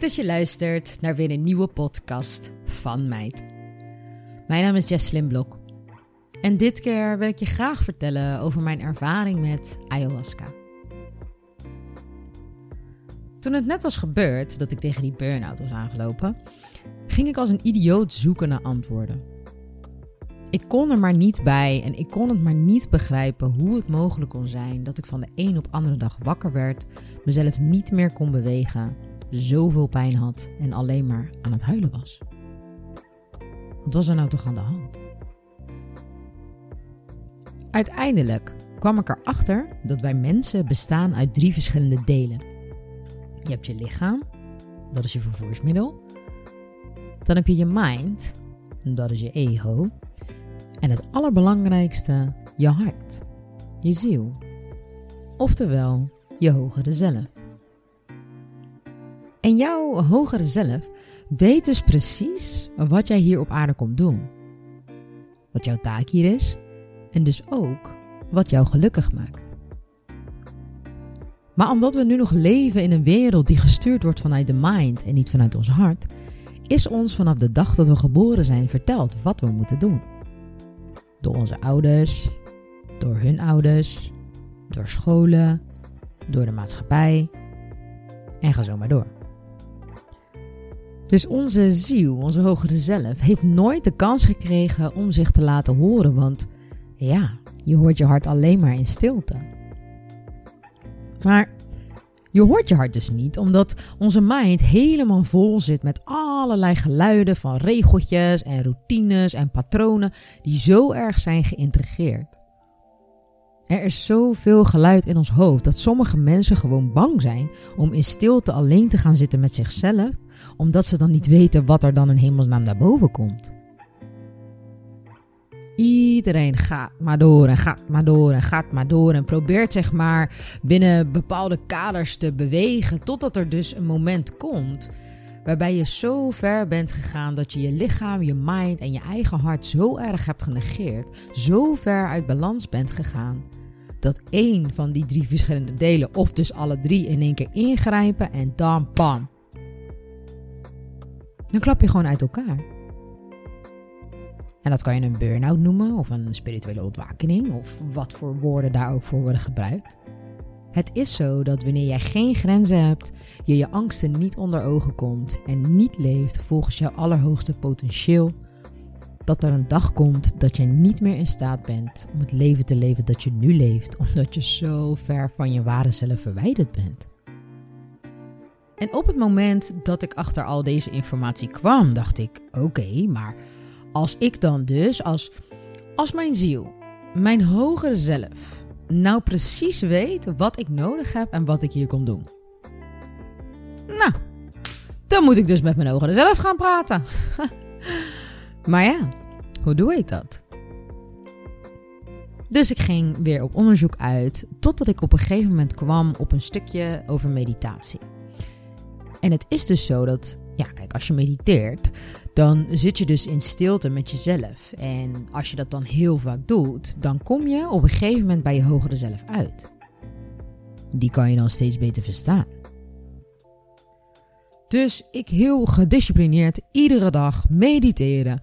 dat je luistert naar weer een nieuwe podcast van Meid. Mijn naam is Jesslyn Blok. En dit keer wil ik je graag vertellen over mijn ervaring met ayahuasca. Toen het net was gebeurd dat ik tegen die burn-out was aangelopen, ging ik als een idioot zoeken naar antwoorden. Ik kon er maar niet bij en ik kon het maar niet begrijpen hoe het mogelijk kon zijn dat ik van de een op andere dag wakker werd, mezelf niet meer kon bewegen, zoveel pijn had en alleen maar aan het huilen was. Wat was er nou toch aan de hand? Uiteindelijk kwam ik erachter dat wij mensen bestaan uit drie verschillende delen. Je hebt je lichaam, dat is je vervoersmiddel. Dan heb je je mind, dat is je ego. En het allerbelangrijkste, je hart, je ziel. Oftewel, je hogere zelf. En jouw hogere zelf weet dus precies wat jij hier op aarde komt doen. Wat jouw taak hier is en dus ook wat jou gelukkig maakt. Maar omdat we nu nog leven in een wereld die gestuurd wordt vanuit de mind en niet vanuit ons hart, is ons vanaf de dag dat we geboren zijn verteld wat we moeten doen. Door onze ouders, door hun ouders, door scholen, door de maatschappij en ga zo maar door. Dus onze ziel, onze hogere zelf, heeft nooit de kans gekregen om zich te laten horen, want ja, je hoort je hart alleen maar in stilte. Maar je hoort je hart dus niet, omdat onze mind helemaal vol zit met allerlei geluiden van regeltjes en routines en patronen die zo erg zijn geïntegreerd. Er is zoveel geluid in ons hoofd dat sommige mensen gewoon bang zijn om in stilte alleen te gaan zitten met zichzelf, omdat ze dan niet weten wat er dan in hemelsnaam naar boven komt. Iedereen gaat maar door en gaat maar door en gaat maar door en probeert zeg maar binnen bepaalde kaders te bewegen totdat er dus een moment komt waarbij je zo ver bent gegaan dat je je lichaam, je mind en je eigen hart zo erg hebt genegeerd, zo ver uit balans bent gegaan dat één van die drie verschillende delen of dus alle drie in één keer ingrijpen en dan bam. Dan klap je gewoon uit elkaar. En dat kan je een burn-out noemen of een spirituele ontwakening of wat voor woorden daar ook voor worden gebruikt. Het is zo dat wanneer jij geen grenzen hebt, je je angsten niet onder ogen komt en niet leeft volgens jouw allerhoogste potentieel, dat er een dag komt dat je niet meer in staat bent om het leven te leven dat je nu leeft, omdat je zo ver van je ware zelf verwijderd bent. En op het moment dat ik achter al deze informatie kwam, dacht ik: oké, maar als ik dan dus, als, als mijn ziel, mijn hogere zelf, nou precies weet wat ik nodig heb en wat ik hier kom doen. Nou, dan moet ik dus met mijn hogere zelf gaan praten. maar ja, hoe doe ik dat? Dus ik ging weer op onderzoek uit, totdat ik op een gegeven moment kwam op een stukje over meditatie. En het is dus zo dat, ja, kijk, als je mediteert, dan zit je dus in stilte met jezelf. En als je dat dan heel vaak doet, dan kom je op een gegeven moment bij je hogere zelf uit. Die kan je dan steeds beter verstaan. Dus ik heel gedisciplineerd iedere dag mediteren.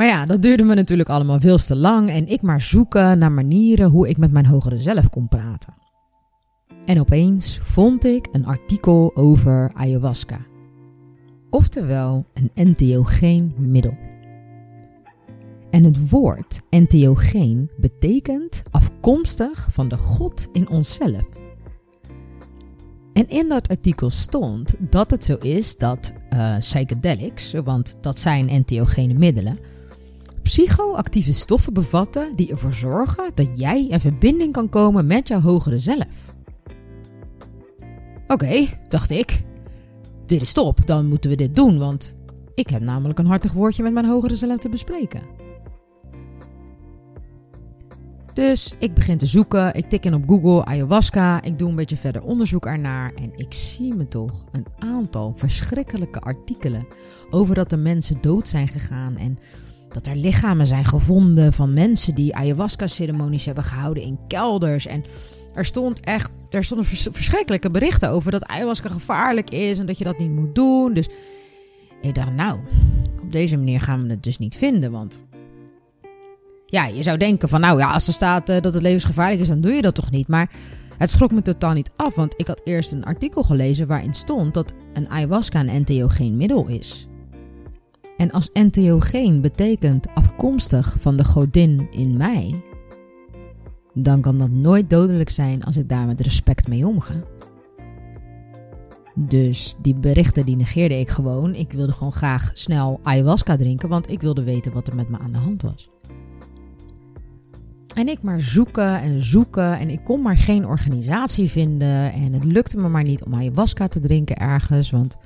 Maar ja, dat duurde me natuurlijk allemaal veel te lang en ik maar zoeken naar manieren hoe ik met mijn hogere zelf kon praten. En opeens vond ik een artikel over ayahuasca oftewel een entheogeen middel. En het woord entheogeen betekent afkomstig van de God in onszelf. En in dat artikel stond dat het zo is dat uh, psychedelics, want dat zijn entheogene middelen, psychoactieve stoffen bevatten die ervoor zorgen dat jij in verbinding kan komen met jouw hogere zelf. Oké, dacht ik, dit is top, dan moeten we dit doen, want ik heb namelijk een hartig woordje met mijn hogere zelf te bespreken. Dus ik begin te zoeken, ik tik in op Google ayahuasca, ik doe een beetje verder onderzoek ernaar en ik zie me toch een aantal verschrikkelijke artikelen over dat de mensen dood zijn gegaan en dat er lichamen zijn gevonden van mensen die ayahuasca-ceremonies hebben gehouden in kelders en er stond echt, er stonden verschrikkelijke berichten over dat ayahuasca gevaarlijk is en dat je dat niet moet doen. Dus ik dacht, nou, op deze manier gaan we het dus niet vinden, want ja, je zou denken van, nou ja, als er staat eh, dat het levensgevaarlijk is, dan doe je dat toch niet. Maar het schrok me totaal niet af, want ik had eerst een artikel gelezen waarin stond dat een ayahuasca een entheogeen middel is. En als entheogeen betekent afkomstig van de godin in mij, dan kan dat nooit dodelijk zijn als ik daar met respect mee omga. Dus die berichten die negeerde ik gewoon. Ik wilde gewoon graag snel ayahuasca drinken, want ik wilde weten wat er met me aan de hand was. En ik maar zoeken en zoeken en ik kon maar geen organisatie vinden en het lukte me maar niet om ayahuasca te drinken ergens, want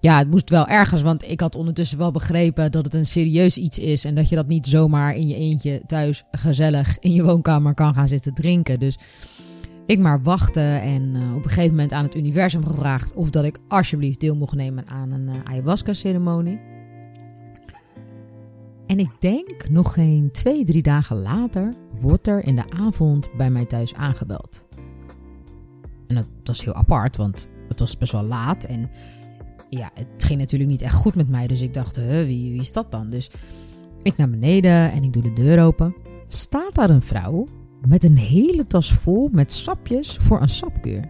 ja, het moest wel ergens, want ik had ondertussen wel begrepen dat het een serieus iets is en dat je dat niet zomaar in je eentje thuis gezellig in je woonkamer kan gaan zitten drinken. Dus ik maar wachten en uh, op een gegeven moment aan het universum gevraagd of dat ik alsjeblieft deel mocht nemen aan een uh, ayahuasca-ceremonie. En ik denk nog geen twee, drie dagen later wordt er in de avond bij mij thuis aangebeld. En dat was heel apart, want het was best wel laat en ja, het ging natuurlijk niet echt goed met mij. Dus ik dacht, wie, wie is dat dan? Dus ik naar beneden en ik doe de deur open. Staat daar een vrouw met een hele tas vol met sapjes voor een sapkuur.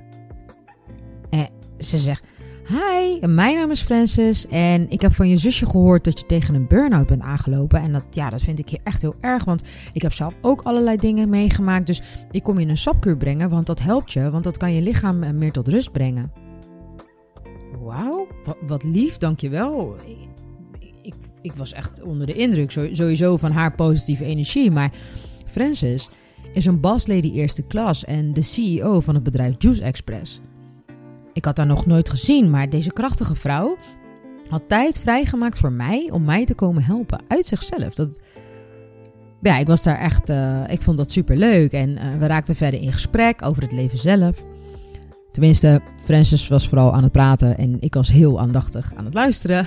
En ze zegt: Hi, mijn naam is Francis en ik heb van je zusje gehoord dat je tegen een burn-out bent aangelopen. En dat, ja, dat vind ik echt heel erg, want ik heb zelf ook allerlei dingen meegemaakt. Dus ik kom je een sapkuur brengen, want dat helpt je, want dat kan je lichaam eh, meer tot rust brengen. Wauw, wat, lief, dankjewel. Ik, ik, ik was echt onder de indruk sowieso van haar positieve energie. Maar Francis is een boslady eerste klas en de CEO van het bedrijf Juice Express. Ik had haar nog nooit gezien, maar deze krachtige vrouw had tijd vrijgemaakt voor mij om mij te komen helpen uit zichzelf. Dat, ja, ik was daar echt, uh, ik vond dat super leuk en uh, we raakten verder in gesprek over het leven zelf. Tenminste, Francis was vooral aan het praten en ik was heel aandachtig aan het luisteren.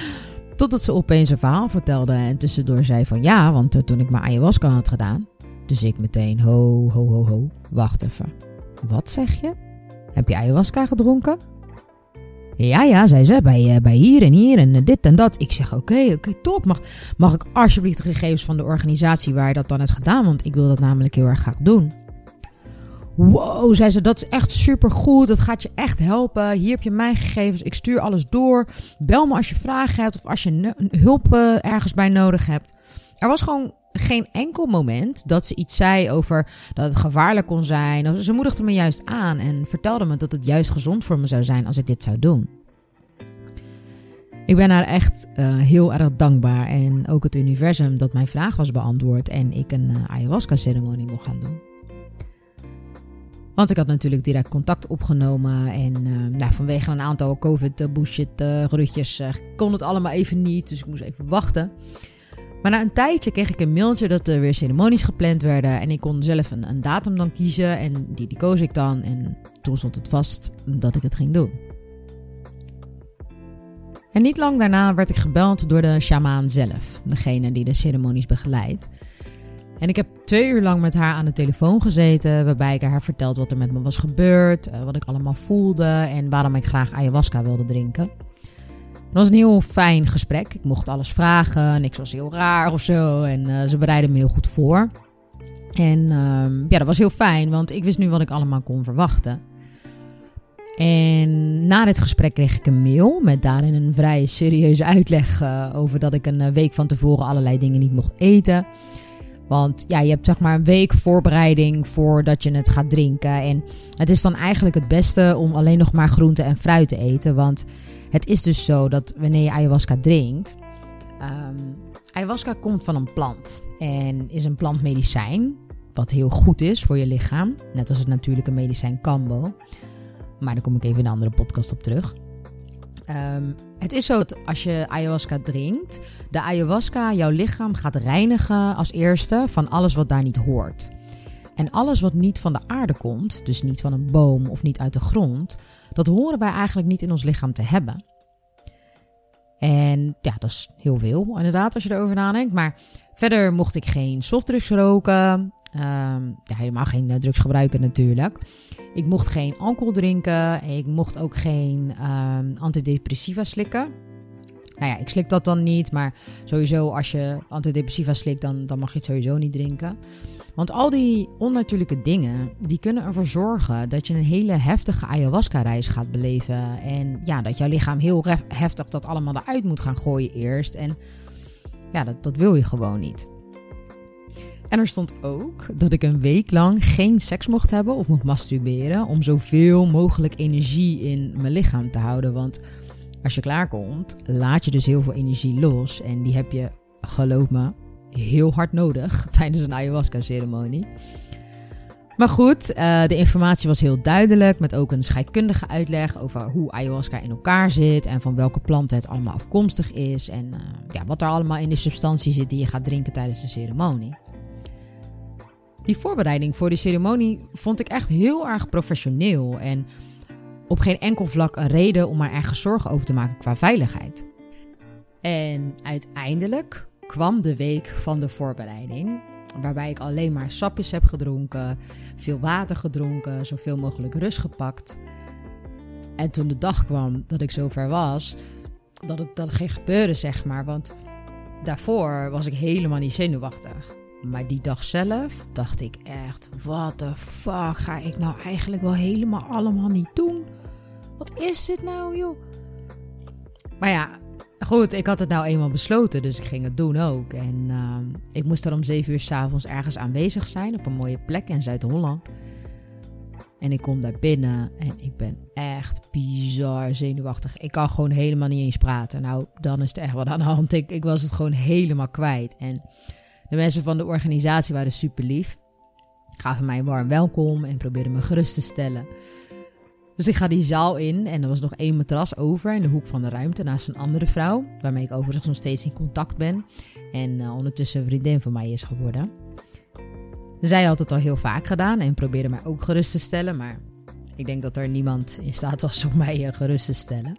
Totdat ze opeens een verhaal vertelde en tussendoor zei van ja, want uh, toen ik mijn ayahuasca had gedaan. Dus ik meteen ho, ho, ho, ho, wacht even. Wat zeg je? Heb je ayahuasca gedronken? Ja, ja, zei ze, bij, uh, bij hier en hier en dit en dat. Ik zeg, oké, oké, top. Mag, mag ik alsjeblieft de gegevens van de organisatie waar je dat dan hebt gedaan? Want ik wil dat namelijk heel erg graag doen. Wow, zei ze, dat is echt super goed. Dat gaat je echt helpen. Hier heb je mijn gegevens. Ik stuur alles door. Bel me als je vragen hebt of als je hulp uh, ergens bij nodig hebt. Er was gewoon geen enkel moment dat ze iets zei over dat het gevaarlijk kon zijn. Ze moedigde me juist aan en vertelde me dat het juist gezond voor me zou zijn als ik dit zou doen. Ik ben haar echt uh, heel erg dankbaar en ook het universum dat mijn vraag was beantwoord en ik een uh, ayahuasca-ceremonie mocht gaan doen. Want ik had natuurlijk direct contact opgenomen. En uh, nou, vanwege een aantal COVID-bullshit-gerutjes uh, kon het allemaal even niet. Dus ik moest even wachten. Maar na een tijdje kreeg ik een mailtje dat er weer ceremonies gepland werden. En ik kon zelf een, een datum dan kiezen. En die, die koos ik dan. En toen stond het vast dat ik het ging doen. En niet lang daarna werd ik gebeld door de shamaan zelf. Degene die de ceremonies begeleidt. En ik heb twee uur lang met haar aan de telefoon gezeten, waarbij ik haar vertelde wat er met me was gebeurd, eh, wat ik allemaal voelde en waarom ik graag ayahuasca wilde drinken. Het was een heel fijn gesprek. Ik mocht alles vragen, niks was heel raar of zo en uh, ze bereidden me heel goed voor. En uh, ja, dat was heel fijn, want ik wist nu wat ik allemaal kon verwachten. En na dit gesprek kreeg ik een mail met daarin een vrij serieuze uitleg uh, over dat ik een week van tevoren allerlei dingen niet mocht eten. Want ja, je hebt zeg maar een week voorbereiding voordat je het gaat drinken. En het is dan eigenlijk het beste om alleen nog maar groente en fruit te eten. Want het is dus zo dat wanneer je ayahuasca drinkt. Um, ayahuasca komt van een plant. En is een plantmedicijn. Wat heel goed is voor je lichaam. Net als het natuurlijke medicijn Cambo. Maar daar kom ik even in een andere podcast op terug. Um, het is zo dat als je ayahuasca drinkt, de ayahuasca jouw lichaam gaat reinigen als eerste van alles wat daar niet hoort. En alles wat niet van de aarde komt, dus niet van een boom of niet uit de grond, dat horen wij eigenlijk niet in ons lichaam te hebben. En ja, dat is heel veel inderdaad als je erover nadenkt. Maar verder mocht ik geen softdrugs roken. Ehm, ja, helemaal geen drugs gebruiken natuurlijk. Ik mocht geen alcohol drinken. Ik mocht ook geen um, antidepressiva slikken. Nou ja, ik slik dat dan niet. Maar sowieso als je antidepressiva slikt, dan, dan mag je het sowieso niet drinken. Want al die onnatuurlijke dingen, die kunnen ervoor zorgen dat je een hele heftige ayahuasca-reis gaat beleven. En ja, dat jouw lichaam heel heftig dat allemaal eruit moet gaan gooien eerst. En ja, dat, dat wil je gewoon niet. En er stond ook dat ik een week lang geen seks mocht hebben of mocht masturberen. Om zoveel mogelijk energie in mijn lichaam te houden. Want als je klaarkomt, laat je dus heel veel energie los. En die heb je, geloof me, heel hard nodig tijdens een ayahuasca-ceremonie. Maar goed, uh, de informatie was heel duidelijk, met ook een scheikundige uitleg over hoe ayahuasca in elkaar zit en van welke planten het allemaal afkomstig is en uh, ja, wat er allemaal in de substantie zit die je gaat drinken tijdens de ceremonie. Die voorbereiding voor die ceremonie vond ik echt heel erg professioneel en op geen enkel vlak een reden om er ergens zorgen over te maken qua veiligheid. En uiteindelijk kwam de week van de voorbereiding, waarbij ik alleen maar sapjes heb gedronken, veel water gedronken, zoveel mogelijk rust gepakt. En toen de dag kwam dat ik zover was, dat het, dat het ging gebeuren, zeg maar. Want daarvoor was ik helemaal niet zenuwachtig. Maar die dag zelf dacht ik echt: wat de fuck ga ik nou eigenlijk wel helemaal allemaal niet doen? Wat is dit nou, joh? Maar ja, goed, ik had het nou eenmaal besloten, dus ik ging het doen ook. En uh, ik moest er om 7 uur s'avonds ergens aanwezig zijn op een mooie plek in Zuid-Holland. En ik kom daar binnen en ik ben echt bizar zenuwachtig. Ik kan gewoon helemaal niet eens praten. Nou, dan is het echt wat aan de hand. Ik, ik was het gewoon helemaal kwijt. En de mensen van de organisatie waren super lief. Gaven mij een warm welkom en probeerden me gerust te stellen. Dus ik ga die zaal in en er was nog één matras over in de hoek van de ruimte naast een andere vrouw, waarmee ik overigens nog steeds in contact ben en uh, ondertussen een vriendin van mij is geworden. Zij had het al heel vaak gedaan en probeerde mij ook gerust te stellen, maar ik denk dat er niemand in staat was om mij uh, gerust te stellen.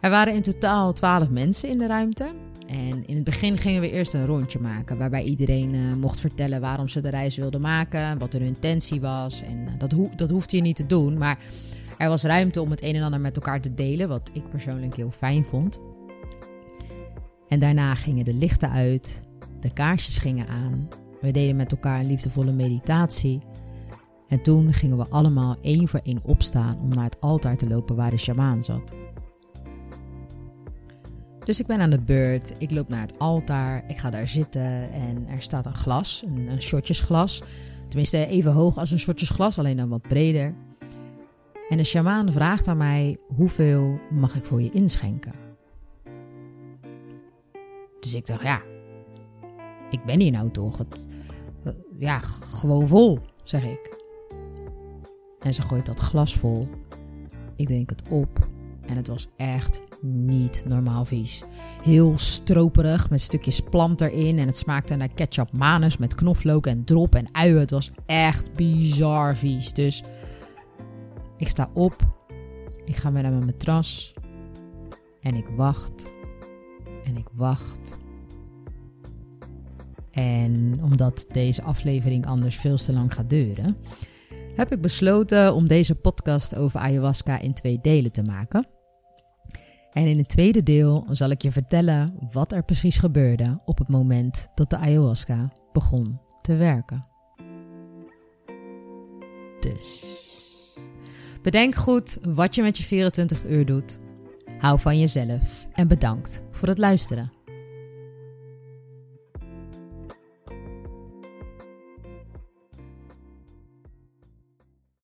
Er waren in totaal twaalf mensen in de ruimte en in het begin gingen we eerst een rondje maken, waarbij iedereen uh, mocht vertellen waarom ze de reis wilden maken, wat hun intentie was. En uh, dat, ho dat hoefde je niet te doen, maar er was ruimte om het een en ander met elkaar te delen, wat ik persoonlijk heel fijn vond. En daarna gingen de lichten uit, de kaarsjes gingen aan, we deden met elkaar een liefdevolle meditatie. En toen gingen we allemaal één voor één opstaan om naar het altaar te lopen waar de shamaan zat. Dus ik ben aan de beurt. Ik loop naar het altaar. Ik ga daar zitten en er staat een glas, een, een shotjesglas. Tenminste, even hoog als een shotjesglas, alleen dan wat breder. En de shamaan vraagt aan mij: hoeveel mag ik voor je inschenken? Dus ik dacht, ja, ik ben hier nou toch? Het, ja, gewoon vol, zeg ik. En ze gooit dat glas vol. Ik denk het op en het was echt niet normaal vies. Heel stroperig met stukjes plant erin. En het smaakte naar ketchup manus met knoflook en drop en uien. Het was echt bizar vies. Dus ik sta op. Ik ga weer naar mijn matras. En ik wacht. En ik wacht. En omdat deze aflevering anders veel te lang gaat duren, heb ik besloten om deze podcast over ayahuasca in twee delen te maken. En in het tweede deel zal ik je vertellen wat er precies gebeurde op het moment dat de ayahuasca begon te werken. Dus bedenk goed wat je met je 24 uur doet. Hou van jezelf en bedankt voor het luisteren.